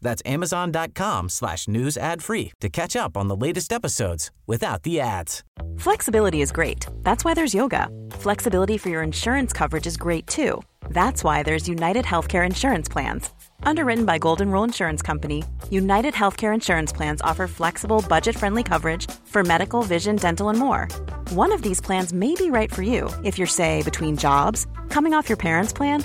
That's amazon.com slash news ad free to catch up on the latest episodes without the ads. Flexibility is great. That's why there's yoga. Flexibility for your insurance coverage is great too. That's why there's United Healthcare Insurance Plans. Underwritten by Golden Rule Insurance Company, United Healthcare Insurance Plans offer flexible, budget friendly coverage for medical, vision, dental, and more. One of these plans may be right for you if you're, say, between jobs, coming off your parents' plan,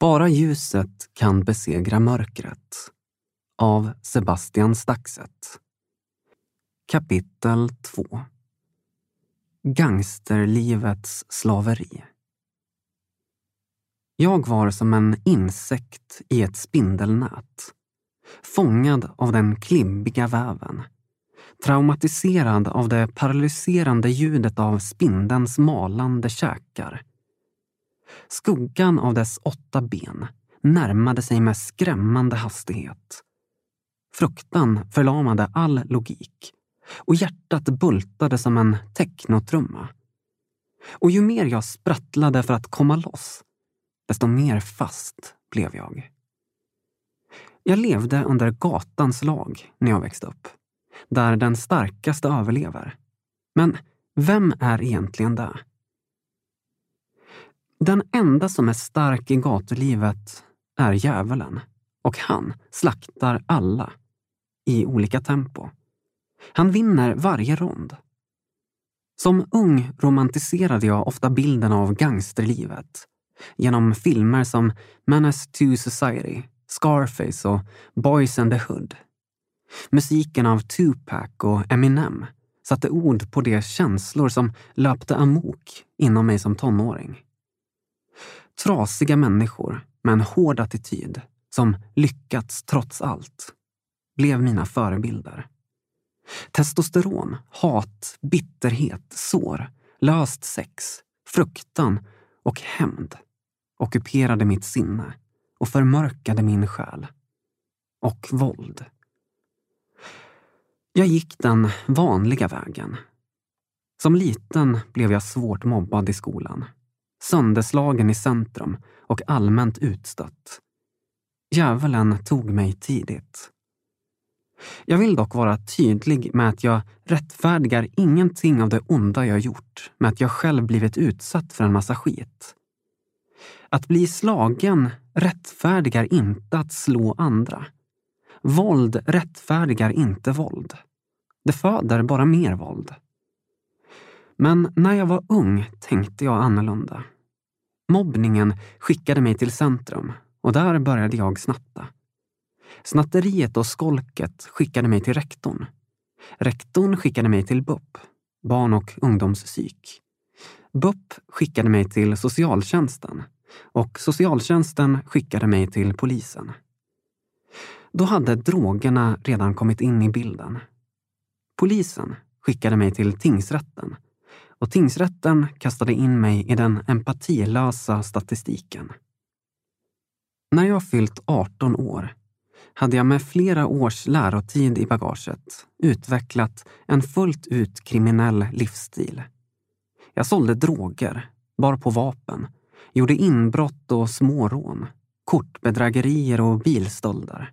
Bara ljuset kan besegra mörkret. Av Sebastian Staxet. Kapitel 2 Gangsterlivets slaveri. Jag var som en insekt i ett spindelnät. Fångad av den klibbiga väven. Traumatiserad av det paralyserande ljudet av spindelns malande käkar. Skuggan av dess åtta ben närmade sig med skrämmande hastighet. Fruktan förlamade all logik och hjärtat bultade som en technotrumma. Och ju mer jag sprattlade för att komma loss, desto mer fast blev jag. Jag levde under gatans lag när jag växte upp, där den starkaste överlever. Men vem är egentligen det? Den enda som är stark i gatulivet är djävulen och han slaktar alla i olika tempo. Han vinner varje rond. Som ung romantiserade jag ofta bilden av gangsterlivet genom filmer som Menace to Society, Scarface och Boys and the Hood. Musiken av Tupac och Eminem satte ord på de känslor som löpte amok inom mig som tonåring. Trasiga människor med en hård attityd som lyckats trots allt blev mina förebilder. Testosteron, hat, bitterhet, sår, löst sex, fruktan och hämnd ockuperade mitt sinne och förmörkade min själ. Och våld. Jag gick den vanliga vägen. Som liten blev jag svårt mobbad i skolan. Sönderslagen i centrum och allmänt utstött. Djävulen tog mig tidigt. Jag vill dock vara tydlig med att jag rättfärdigar ingenting av det onda jag gjort med att jag själv blivit utsatt för en massa skit. Att bli slagen rättfärdigar inte att slå andra. Våld rättfärdigar inte våld. Det föder bara mer våld. Men när jag var ung tänkte jag annorlunda. Mobbningen skickade mig till centrum och där började jag snatta. Snatteriet och skolket skickade mig till rektorn. Rektorn skickade mig till BUP, barn och ungdomspsyk. BUP skickade mig till socialtjänsten och socialtjänsten skickade mig till polisen. Då hade drogerna redan kommit in i bilden. Polisen skickade mig till tingsrätten och tingsrätten kastade in mig i den empatilösa statistiken. När jag fyllt 18 år hade jag med flera års lärotid i bagaget utvecklat en fullt ut kriminell livsstil. Jag sålde droger, bar på vapen, gjorde inbrott och smårån, kortbedrägerier och bilstölder.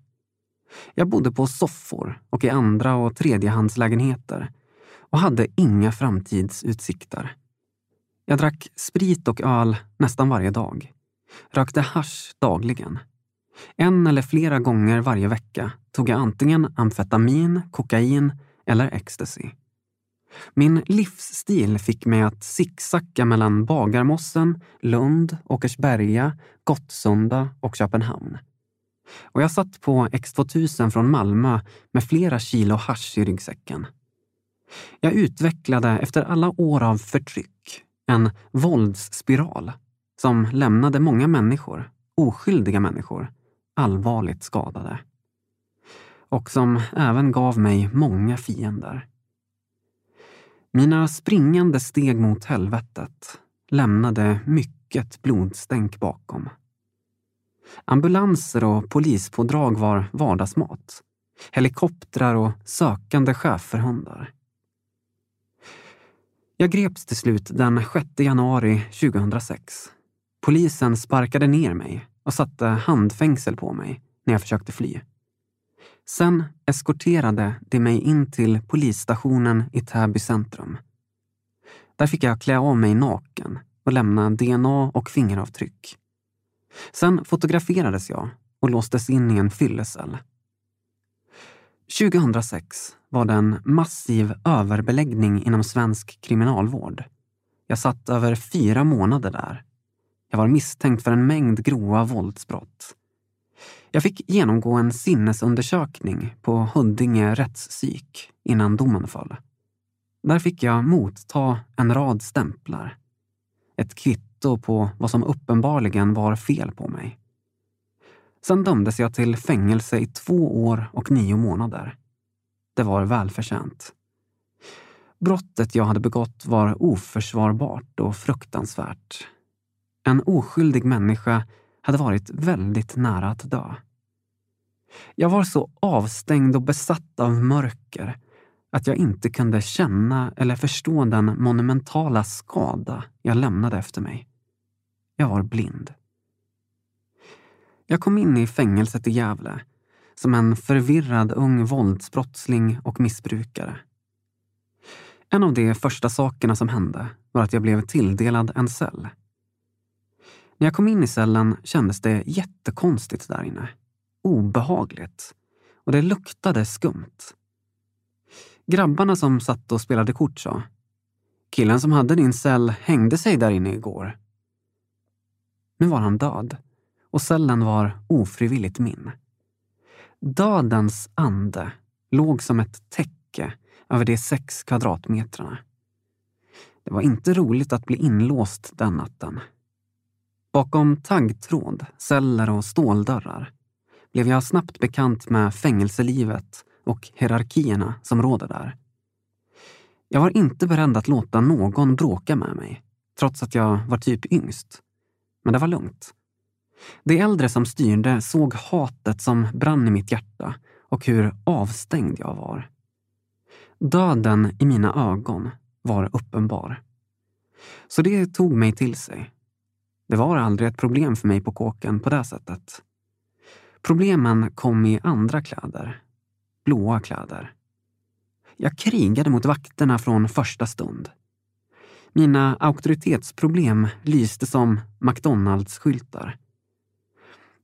Jag bodde på soffor och i andra och tredjehandslägenheter och hade inga framtidsutsikter. Jag drack sprit och öl nästan varje dag. Rökte hash dagligen. En eller flera gånger varje vecka tog jag antingen amfetamin, kokain eller ecstasy. Min livsstil fick mig att sicksacka mellan Bagarmossen, Lund, Åkersberga, Gottsunda och Köpenhamn. Och jag satt på X2000 från Malmö med flera kilo hash i ryggsäcken. Jag utvecklade efter alla år av förtryck en våldsspiral som lämnade många människor, oskyldiga människor, allvarligt skadade. Och som även gav mig många fiender. Mina springande steg mot helvetet lämnade mycket blodstänk bakom. Ambulanser och polispådrag var vardagsmat. Helikoptrar och sökande schäferhundar. Jag greps till slut den 6 januari 2006. Polisen sparkade ner mig och satte handfängsel på mig när jag försökte fly. Sen eskorterade de mig in till polisstationen i Täby centrum. Där fick jag klä av mig naken och lämna DNA och fingeravtryck. Sen fotograferades jag och låstes in i en fyllecell. 2006 var det en massiv överbeläggning inom svensk kriminalvård. Jag satt över fyra månader där. Jag var misstänkt för en mängd grova våldsbrott. Jag fick genomgå en sinnesundersökning på Huddinge rättspsyk innan domen föll. Där fick jag motta en rad stämplar. Ett kvitto på vad som uppenbarligen var fel på mig. Sen dömdes jag till fängelse i två år och nio månader. Det var välförtjänt. Brottet jag hade begått var oförsvarbart och fruktansvärt. En oskyldig människa hade varit väldigt nära att dö. Jag var så avstängd och besatt av mörker att jag inte kunde känna eller förstå den monumentala skada jag lämnade efter mig. Jag var blind. Jag kom in i fängelset i Gävle som en förvirrad ung våldsbrottsling och missbrukare. En av de första sakerna som hände var att jag blev tilldelad en cell. När jag kom in i cellen kändes det jättekonstigt där inne. Obehagligt. Och det luktade skumt. Grabbarna som satt och spelade kort sa Killen som hade din cell hängde sig där inne igår. Nu var han död och cellen var ofrivilligt min. Dödens ande låg som ett täcke över de sex kvadratmetrarna. Det var inte roligt att bli inlåst den natten. Bakom taggtråd, celler och ståldörrar blev jag snabbt bekant med fängelselivet och hierarkierna som råder där. Jag var inte beredd att låta någon bråka med mig, trots att jag var typ yngst. Men det var lugnt. De äldre som styrde såg hatet som brann i mitt hjärta och hur avstängd jag var. Döden i mina ögon var uppenbar. Så det tog mig till sig. Det var aldrig ett problem för mig på kåken på det sättet. Problemen kom i andra kläder. Blåa kläder. Jag krigade mot vakterna från första stund. Mina auktoritetsproblem lyste som McDonalds-skyltar.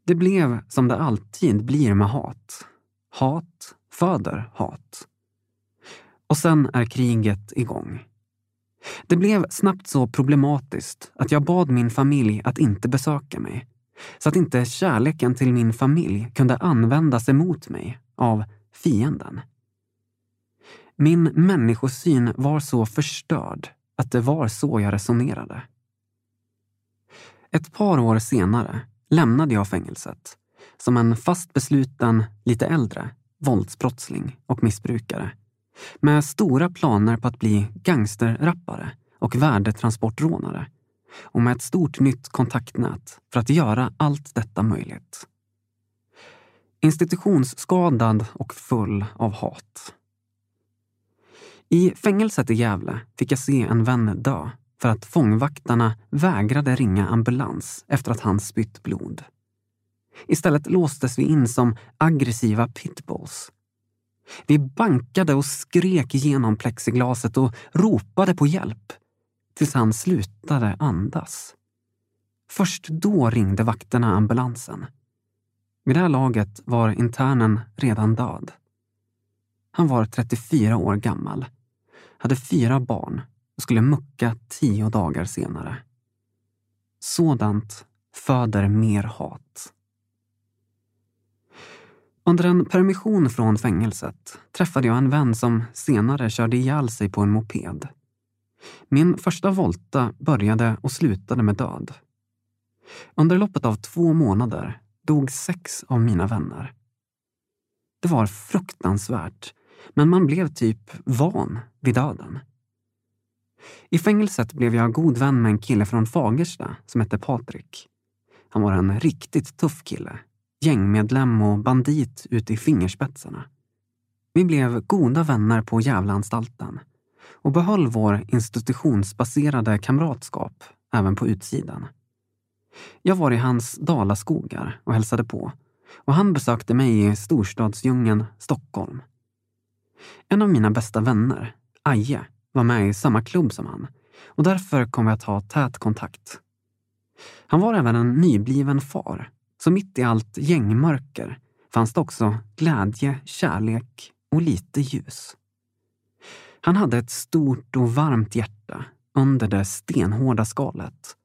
Det blev som det alltid blir med hat. Hat föder hat. Och sen är kriget igång. Det blev snabbt så problematiskt att jag bad min familj att inte besöka mig. Så att inte kärleken till min familj kunde användas emot mig av fienden. Min människosyn var så förstörd att det var så jag resonerade. Ett par år senare lämnade jag fängelset som en fast besluten, lite äldre, våldsbrottsling och missbrukare med stora planer på att bli gangsterrappare och värdetransportrånare och med ett stort nytt kontaktnät för att göra allt detta möjligt. Institutionsskadad och full av hat. I fängelset i Gävle fick jag se en vän dö för att fångvaktarna vägrade ringa ambulans efter att han spytt blod. Istället låstes vi in som aggressiva pitbulls. Vi bankade och skrek genom plexiglaset och ropade på hjälp tills han slutade andas. Först då ringde vakterna ambulansen. Vid det här laget var internen redan död. Han var 34 år gammal, hade fyra barn och skulle mucka tio dagar senare. Sådant föder mer hat. Under en permission från fängelset träffade jag en vän som senare körde ihjäl sig på en moped. Min första volta började och slutade med död. Under loppet av två månader dog sex av mina vänner. Det var fruktansvärt, men man blev typ van vid döden. I fängelset blev jag god vän med en kille från Fagersta som hette Patrik. Han var en riktigt tuff kille. Gängmedlem och bandit ut i fingerspetsarna. Vi blev goda vänner på Gävleanstalten och behöll vår institutionsbaserade kamratskap även på utsidan. Jag var i hans dalaskogar och hälsade på och han besökte mig i storstadsdjungeln Stockholm. En av mina bästa vänner, Aje, var med i samma klubb som han och därför kom vi att ha tät kontakt. Han var även en nybliven far, så mitt i allt gängmörker fanns det också glädje, kärlek och lite ljus. Han hade ett stort och varmt hjärta under det stenhårda skalet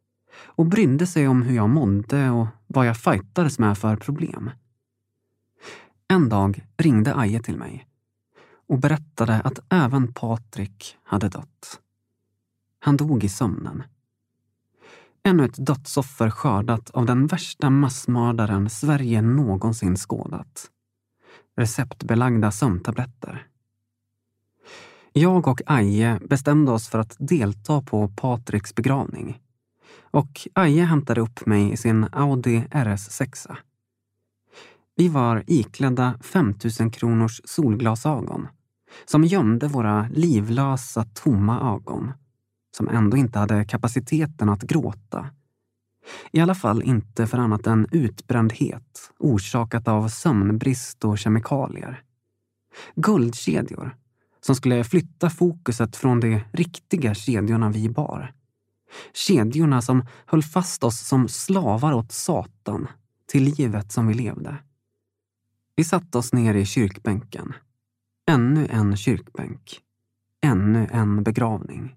och brydde sig om hur jag mådde och vad jag fightades med för problem. En dag ringde Aje till mig och berättade att även Patrik hade dött. Han dog i sömnen. Ännu ett dödsoffer skördat av den värsta massmördaren Sverige någonsin skådat. Receptbelagda sömntabletter. Jag och Aje bestämde oss för att delta på Patriks begravning. Och Aje hämtade upp mig i sin Audi RS6. Vi var iklädda 5000 kronors solglasögon som gömde våra livlösa, tomma ögon som ändå inte hade kapaciteten att gråta. I alla fall inte för annat än utbrändhet orsakat av sömnbrist och kemikalier. Guldkedjor som skulle flytta fokuset från de riktiga kedjorna vi bar. Kedjorna som höll fast oss som slavar åt Satan till livet som vi levde. Vi satte oss ner i kyrkbänken. Ännu en kyrkbänk. Ännu en begravning.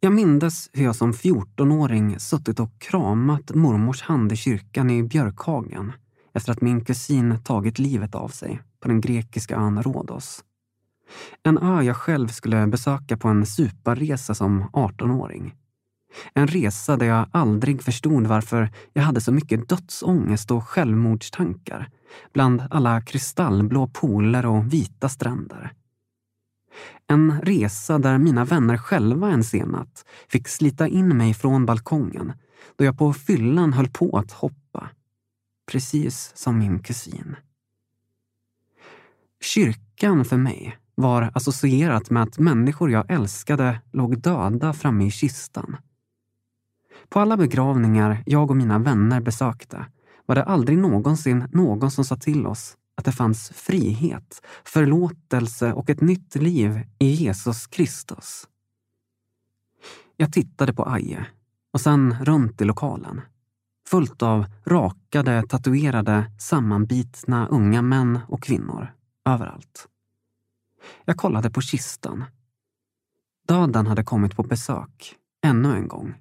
Jag mindes hur jag som 14-åring suttit och kramat mormors hand i kyrkan i Björkhagen efter att min kusin tagit livet av sig på den grekiska ön Rhodos. En ö jag själv skulle besöka på en superresa som 18-åring. En resa där jag aldrig förstod varför jag hade så mycket dödsångest och självmordstankar bland alla kristallblå pooler och vita stränder. En resa där mina vänner själva en sen natt fick slita in mig från balkongen då jag på fyllan höll på att hoppa. Precis som min kusin. Kyrkan för mig var associerat med att människor jag älskade låg döda framme i kistan. På alla begravningar jag och mina vänner besökte var det aldrig någonsin någon som sa till oss att det fanns frihet, förlåtelse och ett nytt liv i Jesus Kristus. Jag tittade på Aje och sen runt i lokalen. Fullt av rakade, tatuerade, sammanbitna unga män och kvinnor överallt. Jag kollade på kistan. Döden hade kommit på besök, ännu en gång.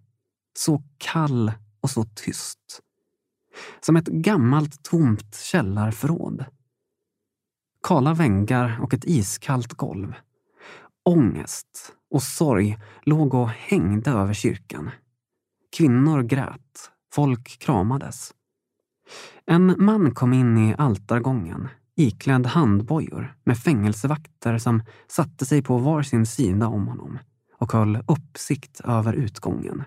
Så kall och så tyst. Som ett gammalt tomt källarförråd. Kala väggar och ett iskallt golv. Ångest och sorg låg och hängde över kyrkan. Kvinnor grät, folk kramades. En man kom in i altargången iklädd handbojor med fängelsevakter som satte sig på var sin sida om honom och höll uppsikt över utgången.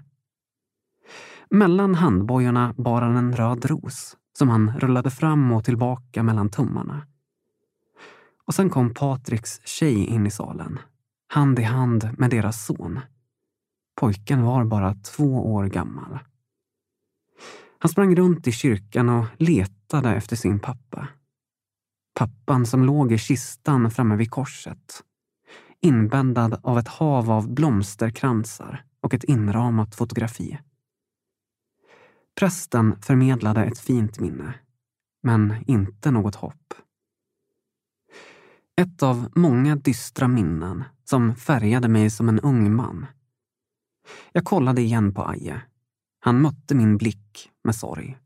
Mellan handbojorna bar han en röd ros som han rullade fram och tillbaka mellan tummarna. Och sen kom Patriks tjej in i salen, hand i hand med deras son. Pojken var bara två år gammal. Han sprang runt i kyrkan och letade efter sin pappa. Pappan som låg i kistan framme vid korset. Inbäddad av ett hav av blomsterkransar och ett inramat fotografi. Prästen förmedlade ett fint minne, men inte något hopp. Ett av många dystra minnen som färgade mig som en ung man. Jag kollade igen på Aje. Han mötte min blick med sorg.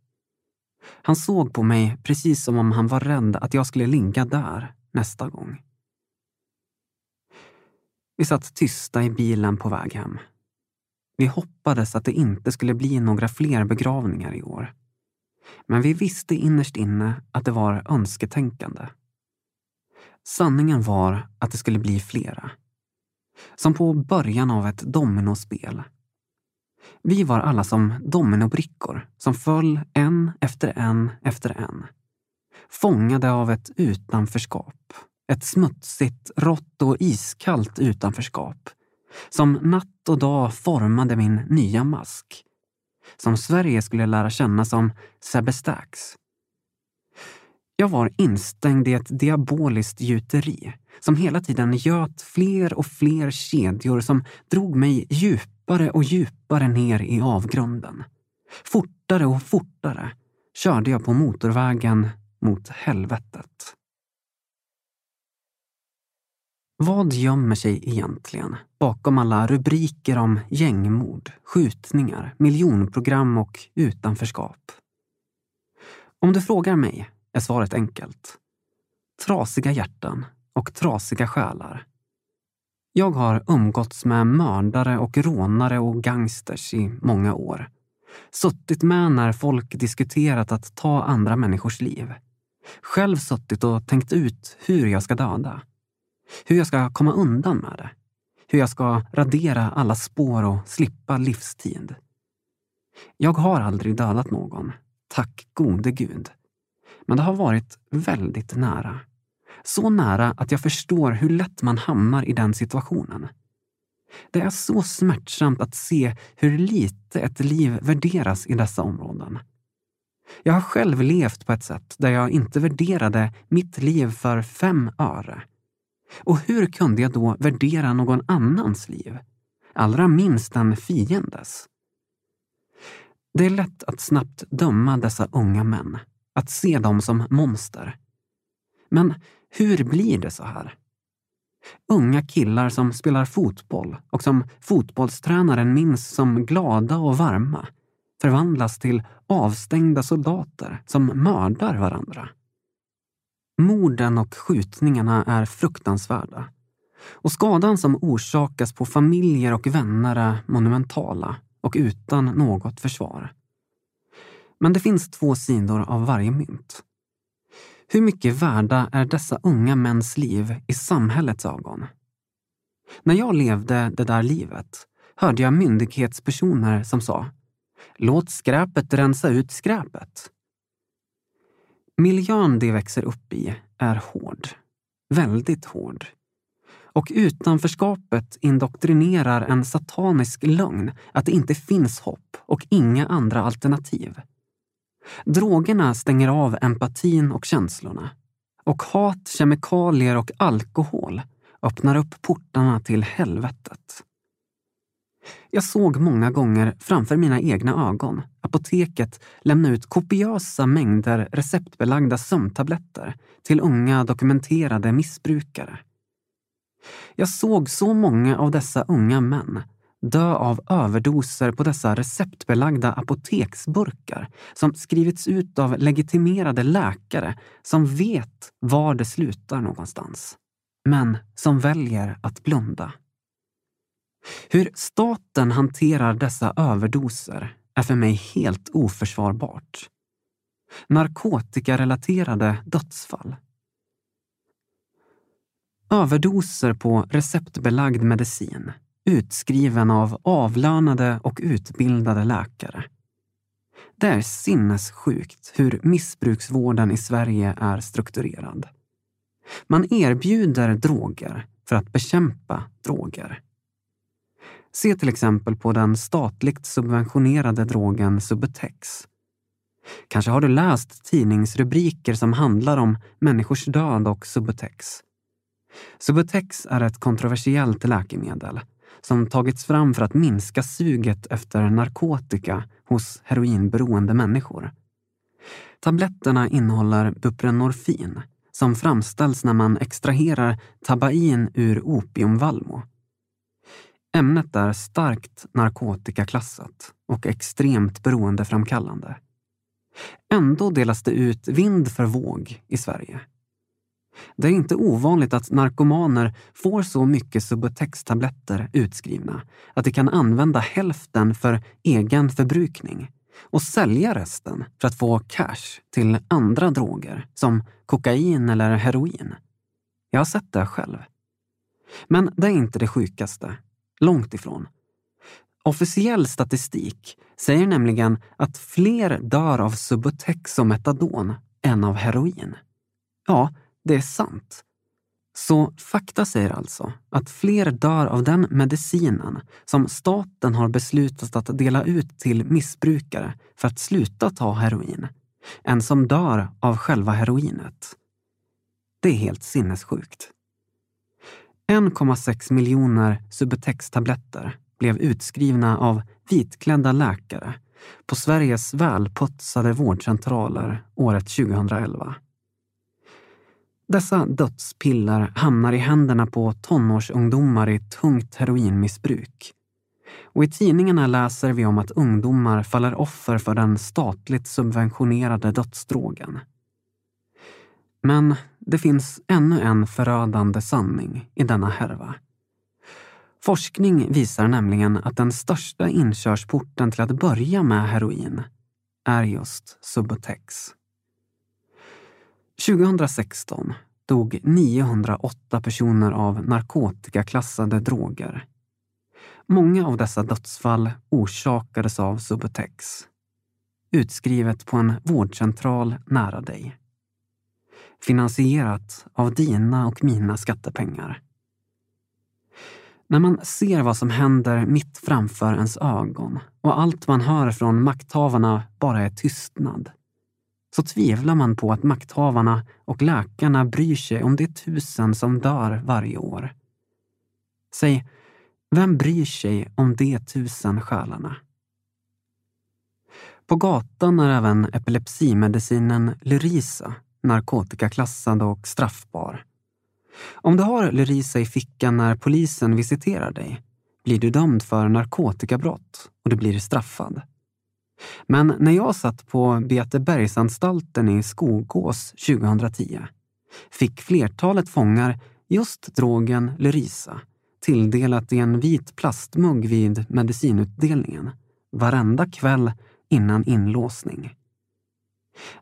Han såg på mig precis som om han var rädd att jag skulle ligga där nästa gång. Vi satt tysta i bilen på väg hem. Vi hoppades att det inte skulle bli några fler begravningar i år. Men vi visste innerst inne att det var önsketänkande. Sanningen var att det skulle bli flera. Som på början av ett dominospel. Vi var alla som dominobrickor som föll en efter en efter en. Fångade av ett utanförskap. Ett smutsigt, rått och iskallt utanförskap. Som natt och dag formade min nya mask. Som Sverige skulle lära känna som Sebbe Jag var instängd i ett diaboliskt gjuteri som hela tiden göt fler och fler kedjor som drog mig djupare och djupare ner i avgrunden. Fortare och fortare körde jag på motorvägen mot helvetet. Vad gömmer sig egentligen bakom alla rubriker om gängmord, skjutningar, miljonprogram och utanförskap? Om du frågar mig är svaret enkelt. Trasiga hjärtan och trasiga själar. Jag har umgåtts med mördare och rånare och gangsters i många år. Suttit med när folk diskuterat att ta andra människors liv. Själv suttit och tänkt ut hur jag ska döda. Hur jag ska komma undan med det. Hur jag ska radera alla spår och slippa livstid. Jag har aldrig dödat någon, tack gode gud. Men det har varit väldigt nära. Så nära att jag förstår hur lätt man hamnar i den situationen. Det är så smärtsamt att se hur lite ett liv värderas i dessa områden. Jag har själv levt på ett sätt där jag inte värderade mitt liv för fem öre. Och hur kunde jag då värdera någon annans liv? Allra minst en fiendes. Det är lätt att snabbt döma dessa unga män att se dem som monster. Men hur blir det så här? Unga killar som spelar fotboll och som fotbollstränaren minns som glada och varma förvandlas till avstängda soldater som mördar varandra. Morden och skjutningarna är fruktansvärda och skadan som orsakas på familjer och vänner är monumentala och utan något försvar. Men det finns två sidor av varje mynt. Hur mycket värda är dessa unga mäns liv i samhällets ögon? När jag levde det där livet hörde jag myndighetspersoner som sa Låt skräpet rensa ut skräpet. Miljön de växer upp i är hård. Väldigt hård. Och utanförskapet indoktrinerar en satanisk lögn att det inte finns hopp och inga andra alternativ. Drogerna stänger av empatin och känslorna. Och hat, kemikalier och alkohol öppnar upp portarna till helvetet. Jag såg många gånger framför mina egna ögon apoteket lämna ut kopiösa mängder receptbelagda sömntabletter till unga dokumenterade missbrukare. Jag såg så många av dessa unga män dö av överdoser på dessa receptbelagda apoteksburkar som skrivits ut av legitimerade läkare som vet var det slutar någonstans, men som väljer att blunda. Hur staten hanterar dessa överdoser är för mig helt oförsvarbart. Narkotikarelaterade dödsfall. Överdoser på receptbelagd medicin utskriven av avlönade och utbildade läkare. Det är sinnessjukt hur missbruksvården i Sverige är strukturerad. Man erbjuder droger för att bekämpa droger. Se till exempel på den statligt subventionerade drogen Subutex. Kanske har du läst tidningsrubriker som handlar om människors död och Subutex. Subutex är ett kontroversiellt läkemedel som tagits fram för att minska suget efter narkotika hos heroinberoende människor. Tabletterna innehåller buprenorfin som framställs när man extraherar tabain ur opiumvallmo. Ämnet är starkt narkotikaklassat och extremt beroendeframkallande. Ändå delas det ut vind för våg i Sverige. Det är inte ovanligt att narkomaner får så mycket Subutex-tabletter utskrivna att de kan använda hälften för egen förbrukning och sälja resten för att få cash till andra droger som kokain eller heroin. Jag har sett det själv. Men det är inte det sjukaste. Långt ifrån. Officiell statistik säger nämligen att fler dör av Subutex och metadon än av heroin. Ja, det är sant. Så fakta säger alltså att fler dör av den medicinen som staten har beslutat att dela ut till missbrukare för att sluta ta heroin, än som dör av själva heroinet. Det är helt sinnessjukt. 1,6 miljoner Subutex-tabletter blev utskrivna av vitklädda läkare på Sveriges välputsade vårdcentraler året 2011. Dessa dödspiller hamnar i händerna på tonårsungdomar i tungt heroinmissbruk. Och i tidningarna läser vi om att ungdomar faller offer för den statligt subventionerade dödsdrogen. Men det finns ännu en förödande sanning i denna härva. Forskning visar nämligen att den största inkörsporten till att börja med heroin är just Subutex. 2016 dog 908 personer av narkotikaklassade droger. Många av dessa dödsfall orsakades av Subutex. Utskrivet på en vårdcentral nära dig. Finansierat av dina och mina skattepengar. När man ser vad som händer mitt framför ens ögon och allt man hör från makthavarna bara är tystnad så tvivlar man på att makthavarna och läkarna bryr sig om de tusen som dör varje år. Säg, vem bryr sig om de tusen själarna? På gatan är även epilepsimedicinen Lyrisa narkotikaklassad och straffbar. Om du har Lerisa i fickan när polisen visiterar dig blir du dömd för narkotikabrott och du blir straffad. Men när jag satt på Beatebergsanstalten i Skogås 2010 fick flertalet fångar just drogen Lerisa tilldelat i en vit plastmugg vid medicinutdelningen varenda kväll innan inlåsning.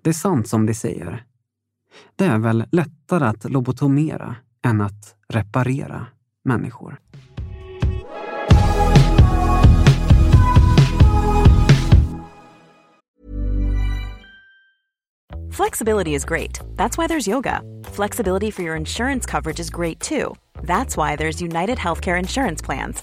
Det är sant som de säger. Det är väl lättare att lobotomera än att reparera människor. Flexibility is great. That's why there's yoga. Flexibility for your insurance coverage is great too. That's why there's United Healthcare Insurance Plans.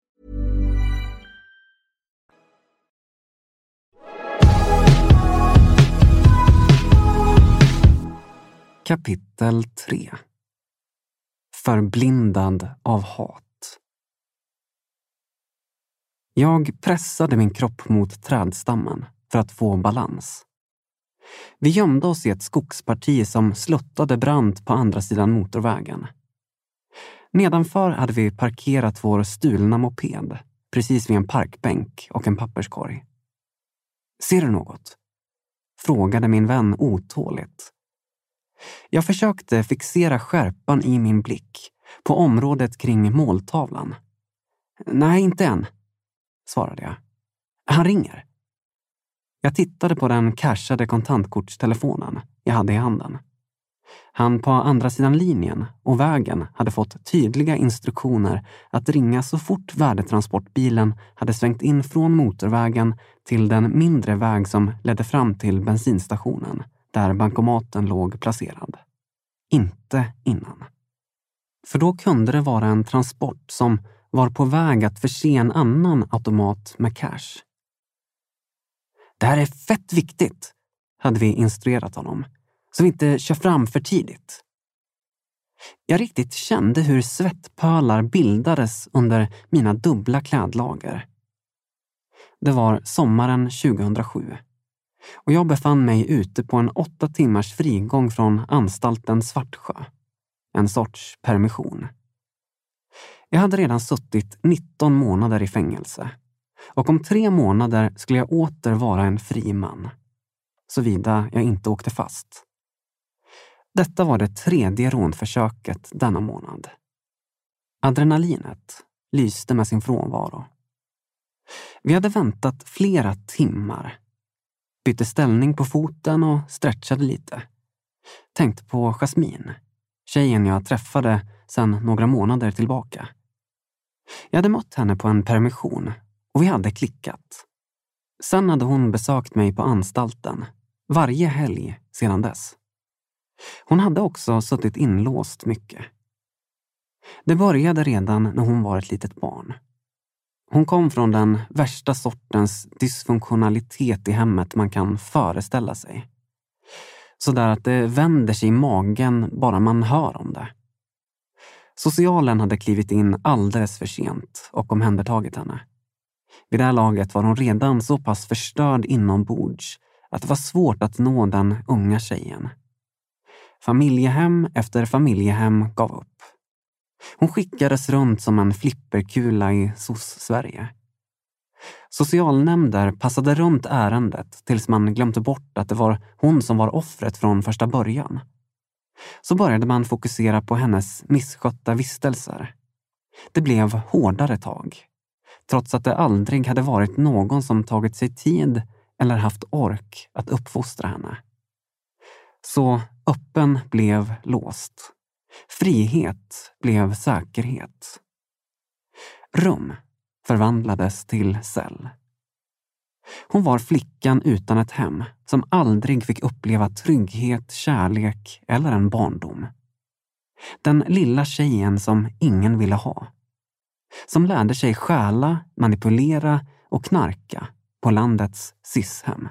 Kapitel 3 Förblindad av hat. Jag pressade min kropp mot trädstammen för att få balans. Vi gömde oss i ett skogsparti som sluttade brant på andra sidan motorvägen. Nedanför hade vi parkerat vår stulna moped precis vid en parkbänk och en papperskorg. Ser du något? Frågade min vän otåligt. Jag försökte fixera skärpan i min blick på området kring måltavlan. Nej, inte än, svarade jag. Han ringer. Jag tittade på den cashade kontantkortstelefonen jag hade i handen. Han på andra sidan linjen och vägen hade fått tydliga instruktioner att ringa så fort värdetransportbilen hade svängt in från motorvägen till den mindre väg som ledde fram till bensinstationen där bankomaten låg placerad. Inte innan. För då kunde det vara en transport som var på väg att förse en annan automat med cash. Det här är fett viktigt, hade vi instruerat honom, så vi inte kör fram för tidigt. Jag riktigt kände hur svettpölar bildades under mina dubbla klädlager. Det var sommaren 2007 och jag befann mig ute på en åtta timmars frigång från anstalten Svartsjö. En sorts permission. Jag hade redan suttit 19 månader i fängelse och om tre månader skulle jag åter vara en fri man. Såvida jag inte åkte fast. Detta var det tredje rånförsöket denna månad. Adrenalinet lyste med sin frånvaro. Vi hade väntat flera timmar. Bytte ställning på foten och stretchade lite. Tänkte på Jasmin, tjejen jag träffade sedan några månader tillbaka. Jag hade mött henne på en permission och vi hade klickat. Sen hade hon besökt mig på anstalten varje helg sedan dess. Hon hade också suttit inlåst mycket. Det började redan när hon var ett litet barn. Hon kom från den värsta sortens dysfunktionalitet i hemmet man kan föreställa sig. Sådär att det vänder sig i magen bara man hör om det. Socialen hade klivit in alldeles för sent och omhändertagit henne. Vid det här laget var hon redan så pass förstörd inombords att det var svårt att nå den unga tjejen. Familjehem efter familjehem gav upp. Hon skickades runt som en flipperkula i SOS-Sverige. Socialnämnder passade runt ärendet tills man glömde bort att det var hon som var offret från första början. Så började man fokusera på hennes misskötta vistelser. Det blev hårdare tag, trots att det aldrig hade varit någon som tagit sig tid eller haft ork att uppfostra henne. Så öppen blev låst. Frihet blev säkerhet. Rum förvandlades till cell. Hon var flickan utan ett hem som aldrig fick uppleva trygghet, kärlek eller en barndom. Den lilla tjejen som ingen ville ha. Som lärde sig stjäla, manipulera och knarka på landets SIS-hem.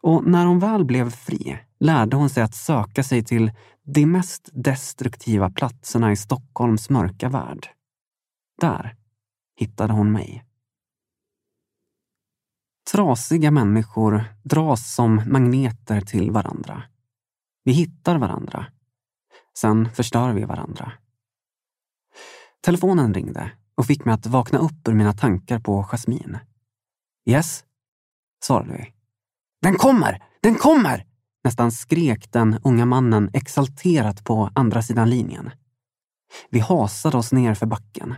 Och när hon väl blev fri lärde hon sig att söka sig till de mest destruktiva platserna i Stockholms mörka värld. Där hittade hon mig. Trasiga människor dras som magneter till varandra. Vi hittar varandra. Sen förstör vi varandra. Telefonen ringde och fick mig att vakna upp ur mina tankar på Jasmin. Yes, svarade vi. Den kommer! Den kommer! Nästan skrek den unga mannen exalterat på andra sidan linjen. Vi hasade oss ner för backen,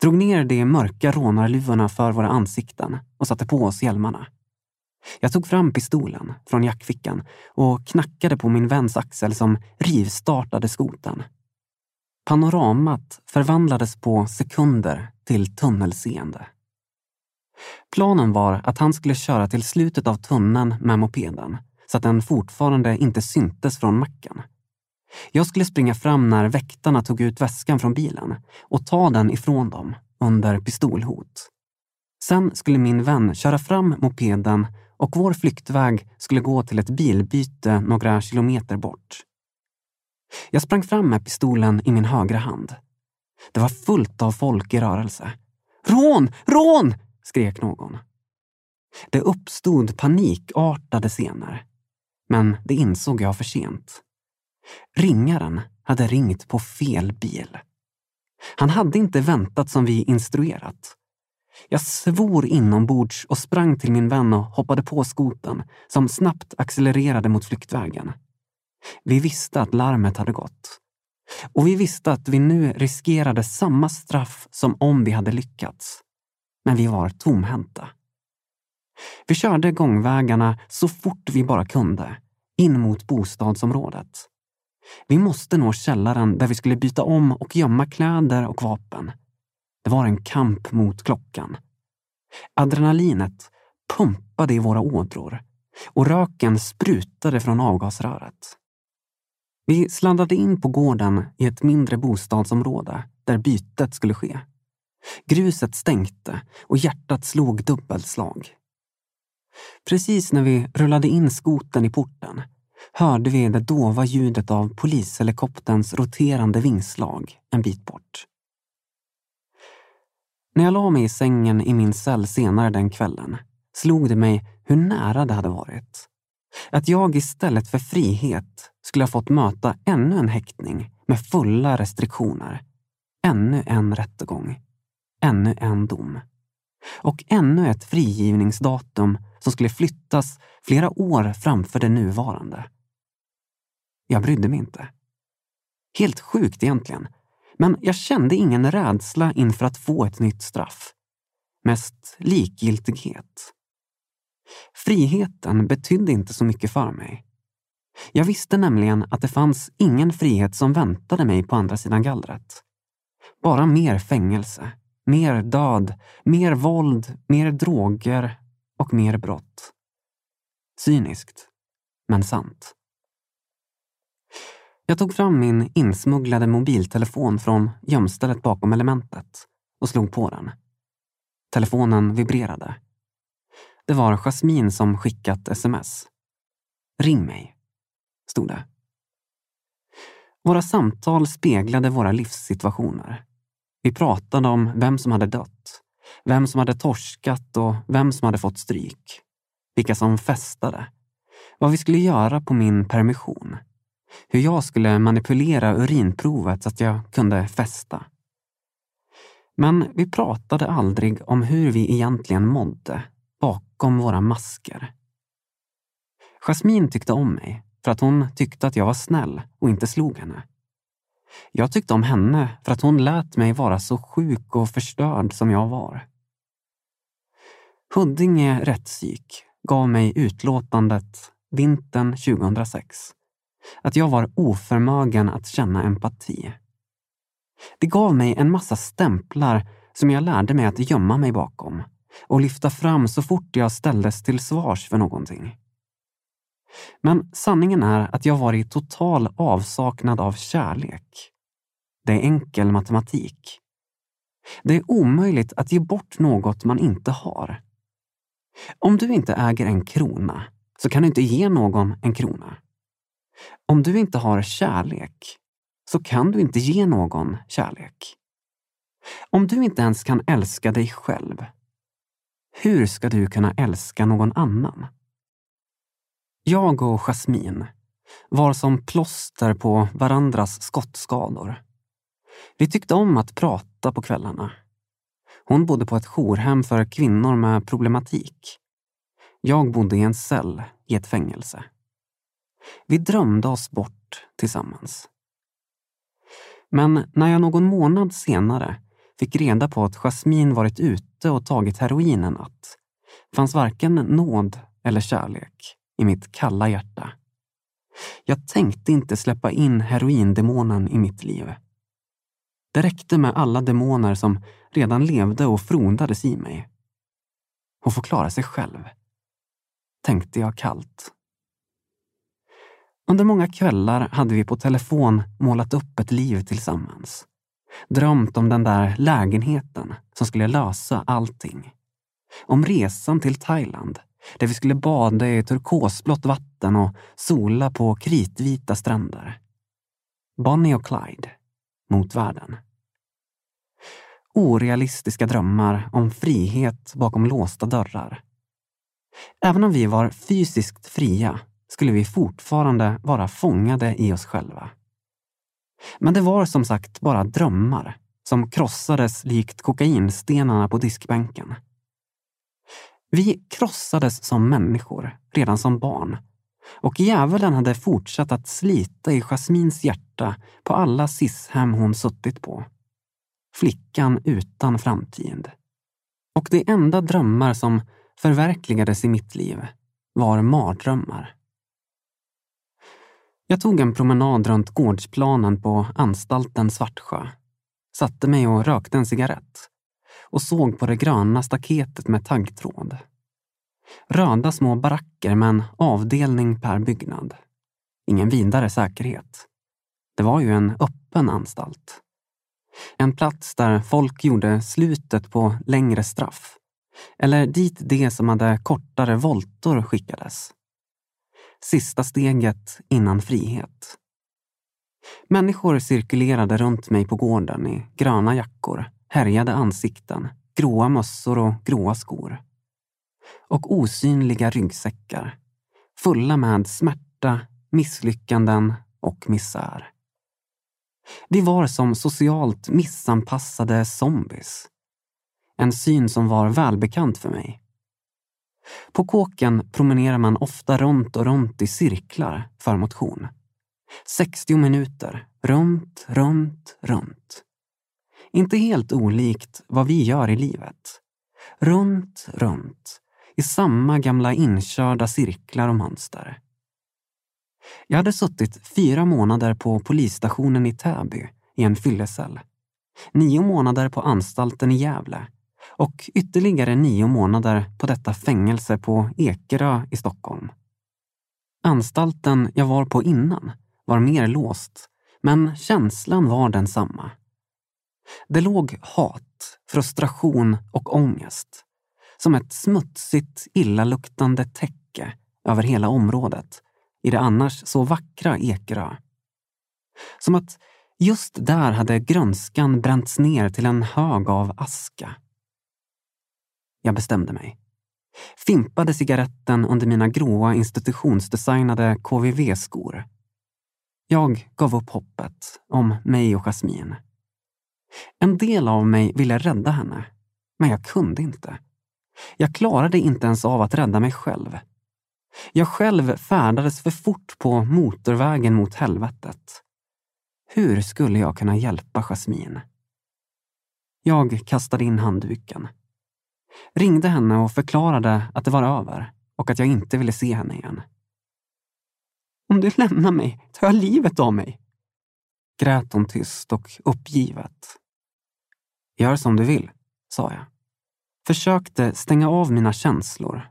drog ner de mörka rånarluvorna för våra ansikten och satte på oss hjälmarna. Jag tog fram pistolen från jackfickan och knackade på min väns axel som rivstartade skoten. Panoramat förvandlades på sekunder till tunnelseende. Planen var att han skulle köra till slutet av tunneln med mopeden så att den fortfarande inte syntes från macken. Jag skulle springa fram när väktarna tog ut väskan från bilen och ta den ifrån dem under pistolhot. Sen skulle min vän köra fram mopeden och vår flyktväg skulle gå till ett bilbyte några kilometer bort. Jag sprang fram med pistolen i min högra hand. Det var fullt av folk i rörelse. Rån! Rån! skrek någon. Det uppstod panikartade scener. Men det insåg jag för sent. Ringaren hade ringt på fel bil. Han hade inte väntat som vi instruerat. Jag svor inombords och sprang till min vän och hoppade på skoten som snabbt accelererade mot flyktvägen. Vi visste att larmet hade gått. Och vi visste att vi nu riskerade samma straff som om vi hade lyckats. Men vi var tomhänta. Vi körde gångvägarna så fort vi bara kunde in mot bostadsområdet. Vi måste nå källaren där vi skulle byta om och gömma kläder och vapen. Det var en kamp mot klockan. Adrenalinet pumpade i våra ådror och röken sprutade från avgasröret. Vi sladdade in på gården i ett mindre bostadsområde där bytet skulle ske. Gruset stänkte och hjärtat slog dubbelslag. Precis när vi rullade in skoten i porten hörde vi det dova ljudet av polishelikopterns roterande vingslag en bit bort. När jag la mig i sängen i min cell senare den kvällen slog det mig hur nära det hade varit. Att jag istället för frihet skulle ha fått möta ännu en häktning med fulla restriktioner. Ännu en rättegång. Ännu en dom. Och ännu ett frigivningsdatum som skulle flyttas flera år framför det nuvarande. Jag brydde mig inte. Helt sjukt egentligen, men jag kände ingen rädsla inför att få ett nytt straff. Mest likgiltighet. Friheten betydde inte så mycket för mig. Jag visste nämligen att det fanns ingen frihet som väntade mig på andra sidan gallret. Bara mer fängelse, mer död, mer våld, mer droger och mer brott. Cyniskt, men sant. Jag tog fram min insmugglade mobiltelefon från gömstället bakom elementet och slog på den. Telefonen vibrerade. Det var Jasmin som skickat sms. Ring mig, stod det. Våra samtal speglade våra livssituationer. Vi pratade om vem som hade dött, vem som hade torskat och vem som hade fått stryk. Vilka som festade. Vad vi skulle göra på min permission. Hur jag skulle manipulera urinprovet så att jag kunde festa. Men vi pratade aldrig om hur vi egentligen mådde bakom våra masker. Jasmine tyckte om mig för att hon tyckte att jag var snäll och inte slog henne. Jag tyckte om henne för att hon lät mig vara så sjuk och förstörd som jag var. Huddinge rättspsyk gav mig utlåtandet vintern 2006 att jag var oförmögen att känna empati. Det gav mig en massa stämplar som jag lärde mig att gömma mig bakom och lyfta fram så fort jag ställdes till svars för någonting. Men sanningen är att jag var i total avsaknad av kärlek. Det är enkel matematik. Det är omöjligt att ge bort något man inte har. Om du inte äger en krona så kan du inte ge någon en krona. Om du inte har kärlek så kan du inte ge någon kärlek. Om du inte ens kan älska dig själv, hur ska du kunna älska någon annan? Jag och Jasmine var som plåster på varandras skottskador. Vi tyckte om att prata på kvällarna. Hon bodde på ett jourhem för kvinnor med problematik. Jag bodde i en cell i ett fängelse. Vi drömde oss bort tillsammans. Men när jag någon månad senare fick reda på att Jasmine varit ute och tagit heroin en natt fanns varken nåd eller kärlek i mitt kalla hjärta. Jag tänkte inte släppa in heroindemonen i mitt liv. Det räckte med alla demoner som redan levde och frondades i mig. Hon får klara sig själv, tänkte jag kallt. Under många kvällar hade vi på telefon målat upp ett liv tillsammans. Drömt om den där lägenheten som skulle lösa allting. Om resan till Thailand, där vi skulle bada i turkosblått vatten och sola på kritvita stränder. Bonnie och Clyde mot världen. Orealistiska drömmar om frihet bakom låsta dörrar. Även om vi var fysiskt fria skulle vi fortfarande vara fångade i oss själva. Men det var som sagt bara drömmar som krossades likt kokainstenarna på diskbänken. Vi krossades som människor redan som barn och djävulen hade fortsatt att slita i Jasmins hjärta på alla sishem hon suttit på. Flickan utan framtid. Och de enda drömmar som förverkligades i mitt liv var mardrömmar. Jag tog en promenad runt gårdsplanen på anstalten Svartsjö, satte mig och rökte en cigarett och såg på det gröna staketet med taggtråd. Röda små baracker med en avdelning per byggnad. Ingen vidare säkerhet. Det var ju en öppen anstalt. En plats där folk gjorde slutet på längre straff. Eller dit de som hade kortare voltor skickades. Sista steget innan frihet. Människor cirkulerade runt mig på gården i gröna jackor, härjade ansikten, gråa mössor och gråa skor. Och osynliga ryggsäckar, fulla med smärta, misslyckanden och misär. Vi var som socialt missanpassade zombies. En syn som var välbekant för mig. På kåken promenerar man ofta runt och runt i cirklar för motion. 60 minuter, runt, runt, runt. Inte helt olikt vad vi gör i livet. Runt, runt, i samma gamla inkörda cirklar och mönster. Jag hade suttit fyra månader på polisstationen i Täby i en fyllecell. Nio månader på anstalten i Gävle och ytterligare nio månader på detta fängelse på Ekerö i Stockholm. Anstalten jag var på innan var mer låst, men känslan var densamma. Det låg hat, frustration och ångest som ett smutsigt, illaluktande täcke över hela området i det annars så vackra Ekerö. Som att just där hade grönskan bränts ner till en hög av aska. Jag bestämde mig. Fimpade cigaretten under mina gråa institutionsdesignade KVV-skor. Jag gav upp hoppet om mig och Jasmine. En del av mig ville rädda henne, men jag kunde inte. Jag klarade inte ens av att rädda mig själv. Jag själv färdades för fort på motorvägen mot helvetet. Hur skulle jag kunna hjälpa Jasmin? Jag kastade in handduken. Ringde henne och förklarade att det var över och att jag inte ville se henne igen. Om du lämnar mig tar jag livet av mig. Grät hon tyst och uppgivet. Gör som du vill, sa jag. Försökte stänga av mina känslor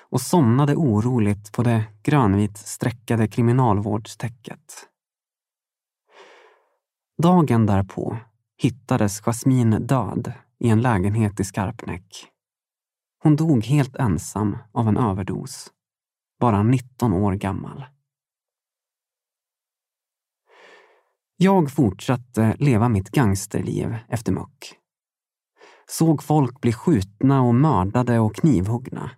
och somnade oroligt på det grönvit streckade kriminalvårdstäcket. Dagen därpå hittades Jasmin död i en lägenhet i Skarpnäck. Hon dog helt ensam av en överdos, bara 19 år gammal. Jag fortsatte leva mitt gangsterliv efter muck. Såg folk bli skjutna och mördade och knivhuggna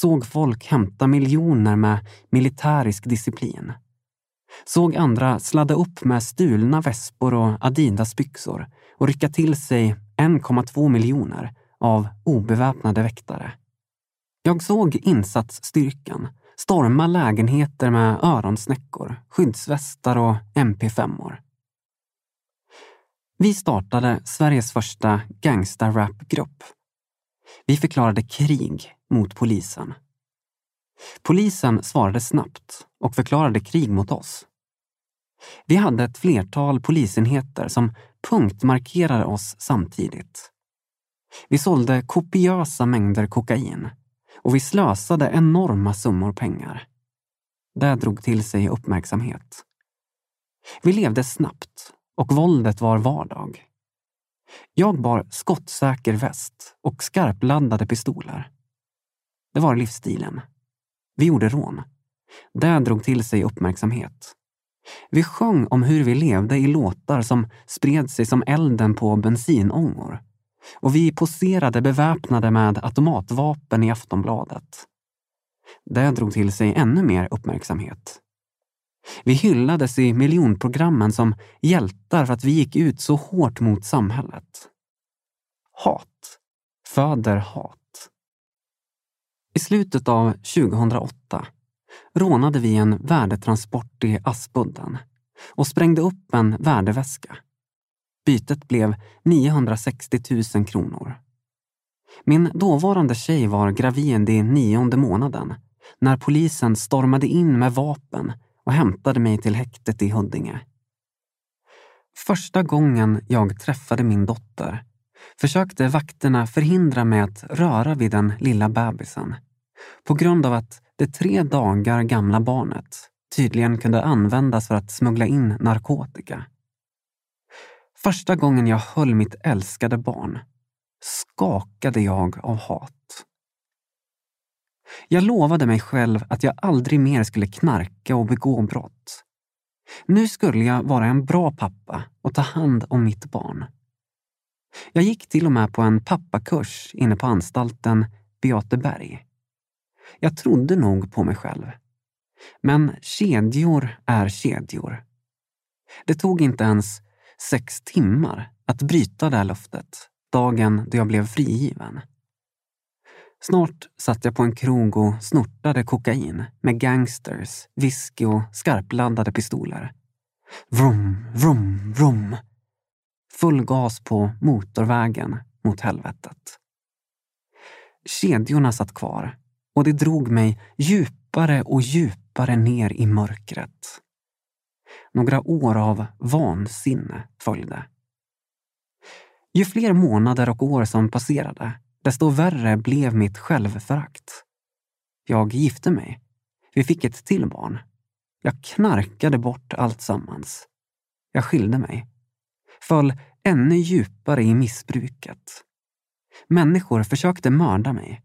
såg folk hämta miljoner med militärisk disciplin. Såg andra sladda upp med stulna vespor och Adidas-byxor och rycka till sig 1,2 miljoner av obeväpnade väktare. Jag såg insatsstyrkan storma lägenheter med öronsnäckor, skyddsvästar och MP5-or. Vi startade Sveriges första gangstarap-grupp. Vi förklarade krig mot polisen. Polisen svarade snabbt och förklarade krig mot oss. Vi hade ett flertal polisenheter som punktmarkerade oss samtidigt. Vi sålde kopiösa mängder kokain och vi slösade enorma summor pengar. Det drog till sig uppmärksamhet. Vi levde snabbt och våldet var vardag. Jag bar skottsäker väst och skarpladdade pistoler. Det var livsstilen. Vi gjorde rån. Det drog till sig uppmärksamhet. Vi sjöng om hur vi levde i låtar som spred sig som elden på bensinångor. Och vi poserade beväpnade med automatvapen i Aftonbladet. Det drog till sig ännu mer uppmärksamhet. Vi hyllades i miljonprogrammen som hjältar för att vi gick ut så hårt mot samhället. Hat föder hat. I slutet av 2008 rånade vi en värdetransport i Aspudden och sprängde upp en värdeväska. Bytet blev 960 000 kronor. Min dåvarande tjej var gravid i nionde månaden när polisen stormade in med vapen och hämtade mig till häktet i Huddinge. Första gången jag träffade min dotter försökte vakterna förhindra mig att röra vid den lilla bebisen på grund av att det tre dagar gamla barnet tydligen kunde användas för att smuggla in narkotika. Första gången jag höll mitt älskade barn skakade jag av hat. Jag lovade mig själv att jag aldrig mer skulle knarka och begå brott. Nu skulle jag vara en bra pappa och ta hand om mitt barn. Jag gick till och med på en pappakurs inne på anstalten Beateberg. Jag trodde nog på mig själv. Men kedjor är kedjor. Det tog inte ens sex timmar att bryta det här löftet dagen då jag blev frigiven. Snart satt jag på en krog och snortade kokain med gangsters, whisky och skarpladdade pistoler. Vrum, vrum, vrum. Full gas på motorvägen mot helvetet. Kedjorna satt kvar och det drog mig djupare och djupare ner i mörkret. Några år av vansinne följde. Ju fler månader och år som passerade, desto värre blev mitt självförakt. Jag gifte mig. Vi fick ett till barn. Jag knarkade bort allt sammans. Jag skilde mig. Föll ännu djupare i missbruket. Människor försökte mörda mig.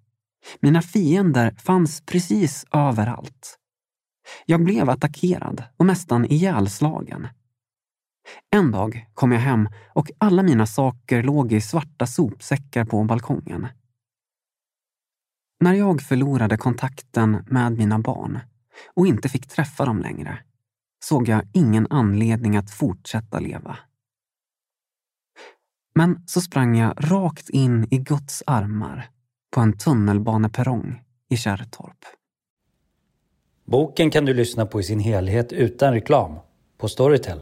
Mina fiender fanns precis överallt. Jag blev attackerad och nästan ihjälslagen. En dag kom jag hem och alla mina saker låg i svarta sopsäckar på balkongen. När jag förlorade kontakten med mina barn och inte fick träffa dem längre såg jag ingen anledning att fortsätta leva. Men så sprang jag rakt in i Guds armar på en tunnelbaneperrong i Kärrtorp. Boken kan du lyssna på i sin helhet utan reklam på Storytel.